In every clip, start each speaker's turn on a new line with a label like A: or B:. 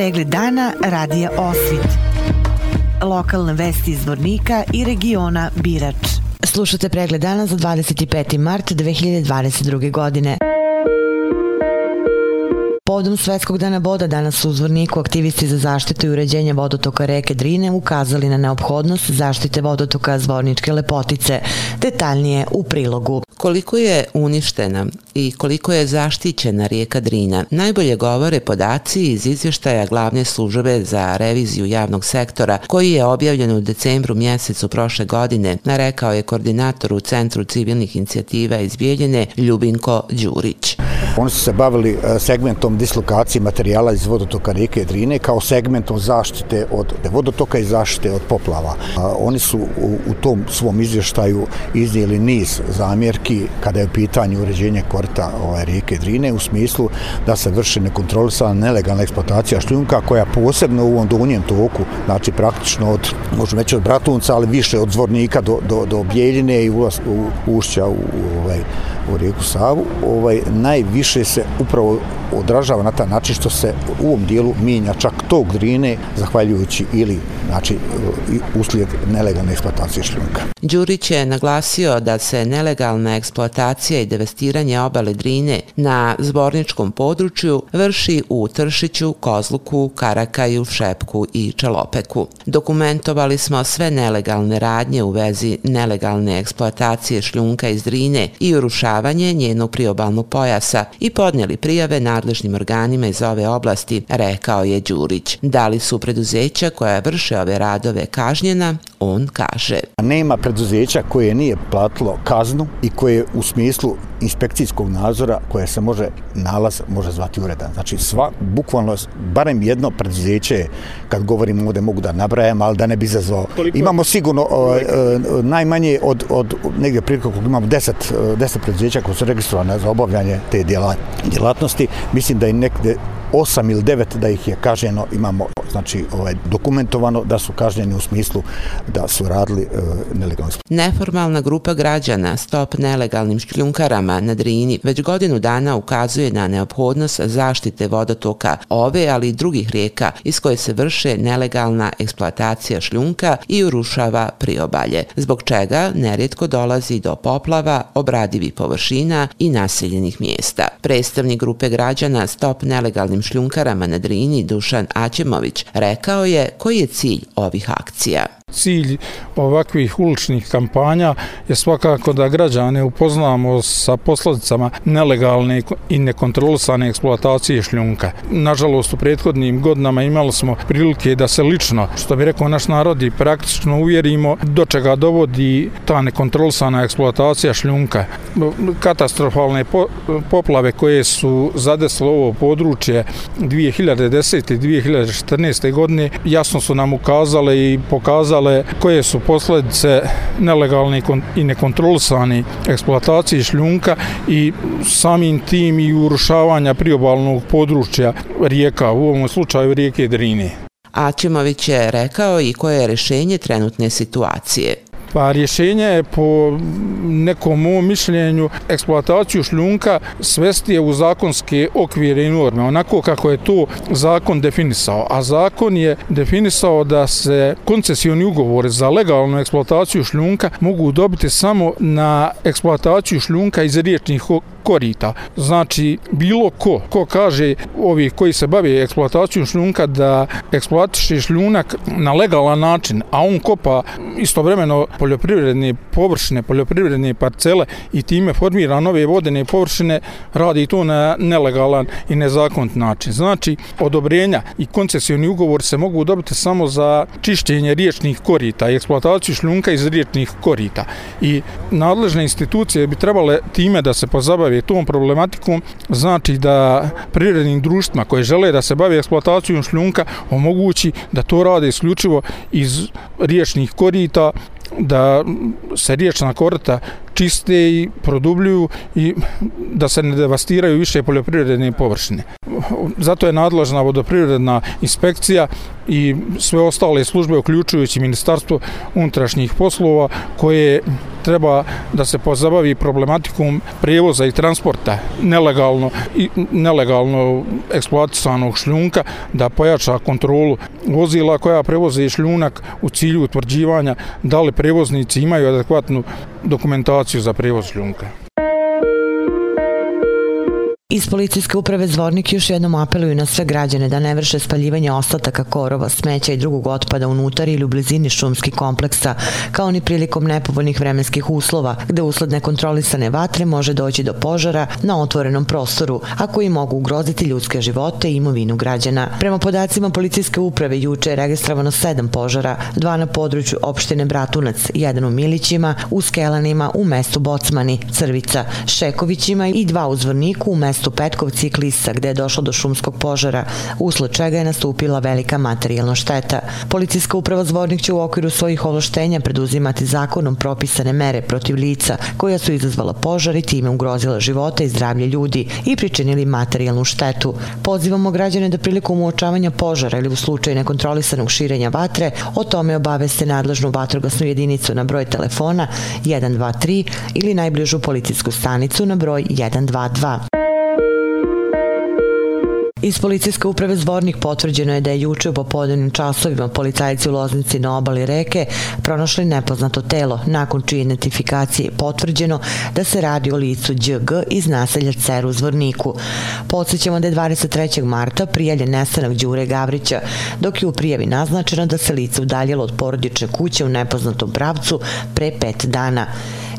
A: Pregled dana radija Osvit. Lokalne vesti iz Vornika i regiona Birač. Slušate pregled dana za 25. mart 2022. godine. Povodom Svetskog dana voda danas u Zvorniku aktivisti za zaštitu i uređenje vodotoka reke Drine ukazali na neophodnost zaštite vodotoka Zvorničke lepotice, detaljnije u prilogu.
B: Koliko je uništena i koliko je zaštićena rijeka Drina, najbolje govore podaci iz izvještaja glavne službe za reviziju javnog sektora koji je objavljen u decembru mjesecu prošle godine, narekao je koordinator u Centru civilnih inicijativa iz Bijeljene Ljubinko Đurić.
C: Oni su se bavili e, segmentom dislokacije materijala iz vodotoka rijeke Drine kao segmentom zaštite od vodotoka i zaštite od poplava. Oni su u, tom svom izvještaju iznijeli niz zamjerki kada je u pitanju uređenje korita ovaj, rijeke Drine u smislu da se vrši nekontrolisana nelegalna eksploatacija šljunka koja posebno u ovom donjem toku, znači praktično od, možemo reći od Bratunca, ali više od Zvornika do, do, do Bijeljine i ulaz, u, ušća u, u, ovaj, u rijeku Savu, ovaj, najviše se upravo odražava na taj način što se u ovom dijelu minja čak tog drine zahvaljujući ili znači uslijed nelegalne eksploatacije šljunka.
B: Đurić je naglasio da se nelegalna eksploatacija i devastiranje obale Drine na zborničkom području vrši u Tršiću, Kozluku, Karakaju, Šepku i Čalopeku. Dokumentovali smo sve nelegalne radnje u vezi nelegalne eksploatacije šljunka iz Drine i urušavanje njenog priobalnog pojasa i podnijeli prijave nadležnim organima iz ove oblasti, rekao je Đurić. Da li su preduzeća koja vrše ove radove kažnjena, on kaže.
C: Nema preduzeća koje nije platilo kaznu i koje u smislu inspekcijskog nadzora koje se može nalaz može zvati uredan. Znači sva, bukvalno, barem jedno preduzeće, kad govorim ovde mogu da nabrajam, ali da ne bi izazvao. Imamo sigurno o, e, najmanje od, od negdje prilike imamo deset, deset preduzeća koje su registrovane za obavljanje te djelatnosti. Mislim da je nekde osam ili devet da ih je kaženo, imamo znači ovaj dokumentovano da su kažnjeni u smislu da su radili e, nelegalno.
B: Neformalna grupa građana Stop nelegalnim šljunkarama na Drini već godinu dana ukazuje na neophodnost zaštite vodotoka ove, ali i drugih rijeka iz koje se vrše nelegalna eksploatacija šljunka i urušava priobalje, zbog čega nerijetko dolazi do poplava, obradivih površina i naseljenih mjesta. Predstavnik grupe građana Stop nelegalnim šljunkarama na Drini Dušan Aćemović rekao je koji je cilj ovih akcija.
D: Cilj ovakvih uličnih kampanja je svakako da građane upoznamo sa posledicama nelegalne i nekontrolisane eksploatacije šljunka. Nažalost, u prethodnim godinama imali smo prilike da se lično, što bi rekao naš narod, i praktično uvjerimo do čega dovodi ta nekontrolisana eksploatacija šljunka. Katastrofalne poplave koje su zadesle ovo područje 2010. i 2014. godine jasno su nam ukazale i pokazale pokazale koje su posljedice nelegalne i nekontrolisane eksploatacije šljunka i samim tim i urušavanja priobalnog područja rijeka, u ovom slučaju rijeke Drine.
B: Ačimović je rekao i koje je rešenje trenutne situacije.
D: Pa rješenje je po nekom mom mišljenju eksploataciju šljunka svesti je u zakonske okvire i norme, onako kako je to zakon definisao. A zakon je definisao da se koncesioni ugovore za legalnu eksploataciju šljunka mogu dobiti samo na eksploataciju šljunka iz riječnih korita. Znači, bilo ko, ko kaže ovi koji se bave eksploatacijom šljunka da eksploatiše šljunak na legalan način, a on kopa istovremeno poljoprivredne površine, poljoprivredne parcele i time formira nove vodene površine, radi to na nelegalan i nezakonit način. Znači, odobrenja i koncesioni ugovor se mogu dobiti samo za čišćenje riječnih korita i eksploataciju šljunka iz riječnih korita. I nadležne institucije bi trebale time da se pozabave tom problematikom znači da prirodnim društvima koje žele da se bave eksploatacijom šljunka omogući da to rade isključivo iz riječnih korita da se riječna korita čiste i produbljuju i da se ne devastiraju više poljoprivredne površine. Zato je nadležna vodoprivredna inspekcija i sve ostale službe, uključujući Ministarstvo unutrašnjih poslova, koje treba da se pozabavi problematikom prijevoza i transporta nelegalno i nelegalno eksploatisanog šljunka, da pojača kontrolu vozila koja prevoze šljunak u cilju utvrđivanja da li prevoznici imaju adekvatnu dokumentaciju za prevoz šljunka.
A: Iz policijske uprave Zvornik još jednom apeluju na sve građane da ne vrše spaljivanje ostataka korova, smeća i drugog otpada unutar ili u blizini šumskih kompleksa, kao ni prilikom nepovoljnih vremenskih uslova, gde usled nekontrolisane vatre može doći do požara na otvorenom prostoru, a koji mogu ugroziti ljudske živote i imovinu građana. Prema podacima policijske uprave juče je registrovano sedam požara, dva na području opštine Bratunac, jedan u Milićima, u Skelanima, u mestu Bocmani, Crvica, Šekovićima i dva u Zvorniku u mestu mestu Petkovci i gde je došlo do šumskog požara, usled čega je nastupila velika materijalna šteta. Policijska uprava Zvornik će u okviru svojih ovlaštenja preduzimati zakonom propisane mere protiv lica koja su izazvala požar i time ugrozila života i zdravlje ljudi i pričinili materijalnu štetu. Pozivamo građane da prilikom uočavanja požara ili u slučaju nekontrolisanog širenja vatre o tome obaveste nadležnu vatrogasnu jedinicu na broj telefona 123 ili najbližu policijsku stanicu na broj 122. Iz policijske uprave Zvornik potvrđeno je da je juče u popodnevnim časovima policajci u Loznici na obali reke pronašli nepoznato telo, nakon čije identifikacije je potvrđeno da se radi o licu DG iz naselja Cer u Zvorniku. Podsjećamo da je 23. marta prijavljen nestanak Đure Gavrića, dok je u prijavi naznačeno da se lice udaljilo od porodične kuće u nepoznatom pravcu pre pet dana.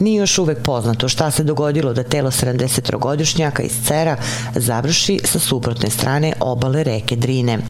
A: Nije još uvek poznato šta se dogodilo da telo 70-godišnjaka iz Cera završi sa suprotne strane obale reke Drine.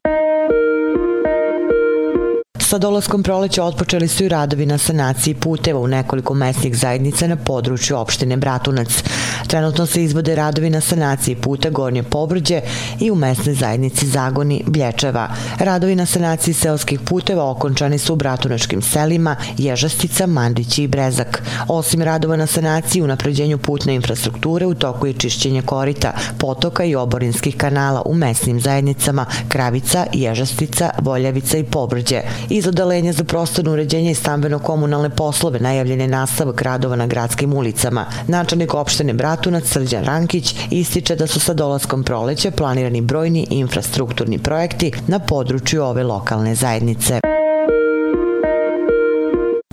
A: Sa dolaskom proleća otpočeli su i radovi na sanaciji puteva u nekoliko mesnih zajednica na području opštine Bratunac. Trenutno se izvode radovi na sanaciji puta Gornje Pobrđe i u mesnoj zajednici Zagoni Blječeva. Radovi na sanaciji seoskih puteva okončani su u Bratunačkim selima Ježastica, Mandići i Brezak. Osim radova na sanaciji u napređenju putne infrastrukture u toku je čišćenje korita, potoka i oborinskih kanala u mesnim zajednicama Kravica, Ježastica, Voljavica i Pobrđe. Iz odalenja za prostorno uređenje i stambeno-komunalne poslove najavljen je nastavak radova na gradskim ulicama. Načelnik opštine Brat Bratunac Srđan Rankić ističe da su sa dolaskom proleća planirani brojni infrastrukturni projekti na području ove lokalne zajednice.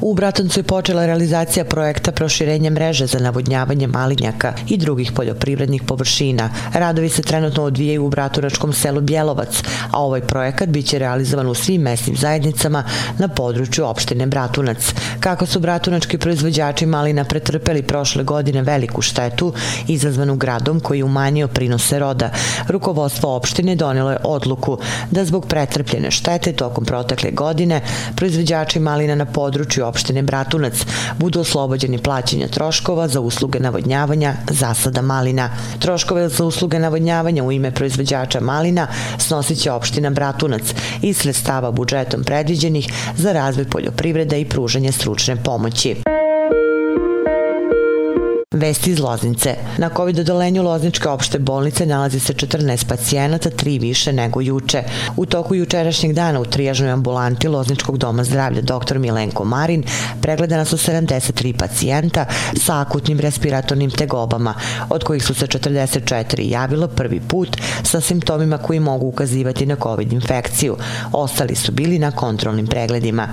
A: U Bratuncu je počela realizacija projekta proširenja mreže za navodnjavanje malinjaka i drugih poljoprivrednih površina. Radovi se trenutno odvijaju u Bratunačkom selu Bjelovac, a ovaj projekat biće realizovan u svim mesnim zajednicama na području opštine Bratunac. Kako su bratunački proizvođači malina pretrpeli prošle godine veliku štetu izazvanu gradom koji je umanjio prinose roda, rukovodstvo opštine donelo je odluku da zbog pretrpljene štete tokom protekle godine proizvođači malina na području opštine Bratunac budu oslobođeni plaćanja troškova za usluge navodnjavanja zasada malina. Troškove za usluge navodnjavanja u ime proizvođača malina snosit će opština Bratunac iz sredstava budžetom predviđenih za razvoj poljoprivrede i pružanje stručne pomoći. Vesti iz Loznice. Na COVID odolenju Lozničke opšte bolnice nalazi se 14 pacijenata, tri više nego juče. U toku jučerašnjeg dana u trijažnoj ambulanti Lozničkog doma zdravlja dr. Milenko Marin pregledana su 73 pacijenta sa akutnim respiratornim tegobama, od kojih su se 44 javilo prvi put sa simptomima koji mogu ukazivati na COVID infekciju. Ostali su bili na kontrolnim pregledima.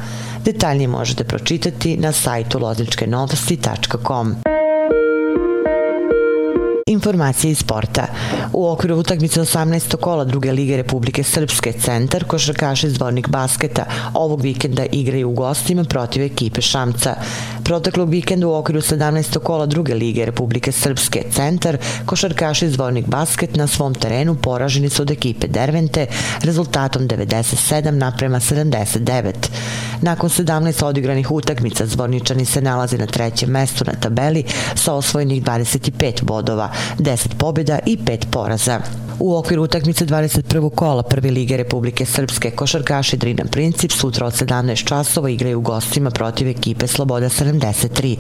A: Detaljnije možete pročitati na sajtu lozničkenovosti.com. Informacije iz sporta. U okviru utakmice 18. kola druge lige Republike Srpske centar košarkaši zvornik basketa ovog vikenda igraju u gostima protiv ekipe Šamca. Proteklog vikenda u okviru 17. kola druge lige Republike Srpske centar košarkaši zvornik basket na svom terenu poraženi su od ekipe Dervente rezultatom 97 naprema 79. Nakon 17 odigranih utakmica zvorničani se nalaze na trećem mestu na tabeli sa osvojenih 25 bodova, 10 pobjeda i 5 poraza. U okviru utakmice 21. kola Prve lige Republike Srpske košarkaši Drina Princip sutra od 17 časova igraju u gostima protiv ekipe Sloboda 73.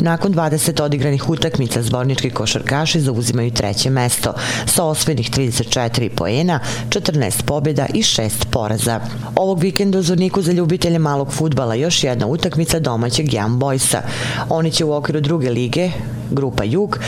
A: Nakon 20 odigranih utakmica zvornički košarkaši zauzimaju treće mesto sa osvojenih 34 poena, 14 pobjeda i 6 poraza. Ovog vikenda u Zvorniku za ljubitelje malog futbala još jedna utakmica domaćeg Young Boysa. Oni će u okviru druge lige Grupa Jug,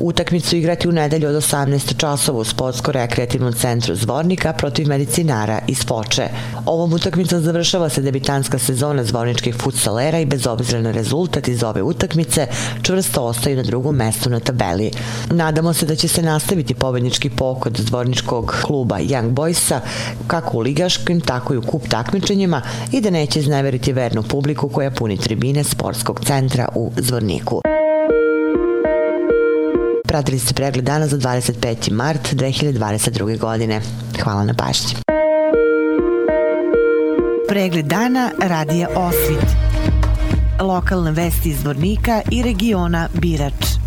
A: utakmicu igrati u nedelju od 18 časova u sportsko-rekreativnom centru Zvornika protiv medicinara iz Foče. Ovom utakmicom završava se debitanska sezona zvorničkih futsalera i bez obzira na rezultat iz ove utakmice čvrsto ostaju na drugom mestu na tabeli. Nadamo se da će se nastaviti pobednički pokod zvorničkog kluba Young Boysa kako u ligaškim, tako i u kup takmičenjima i da neće izneveriti vernu publiku koja puni tribine sportskog centra u Zvorniku. Pratili ste pregled dana za 25. mart 2022. godine. Hvala na pažnji. Pregled dana radija Osvit. Lokalne vesti iz Vornika i regiona Birač.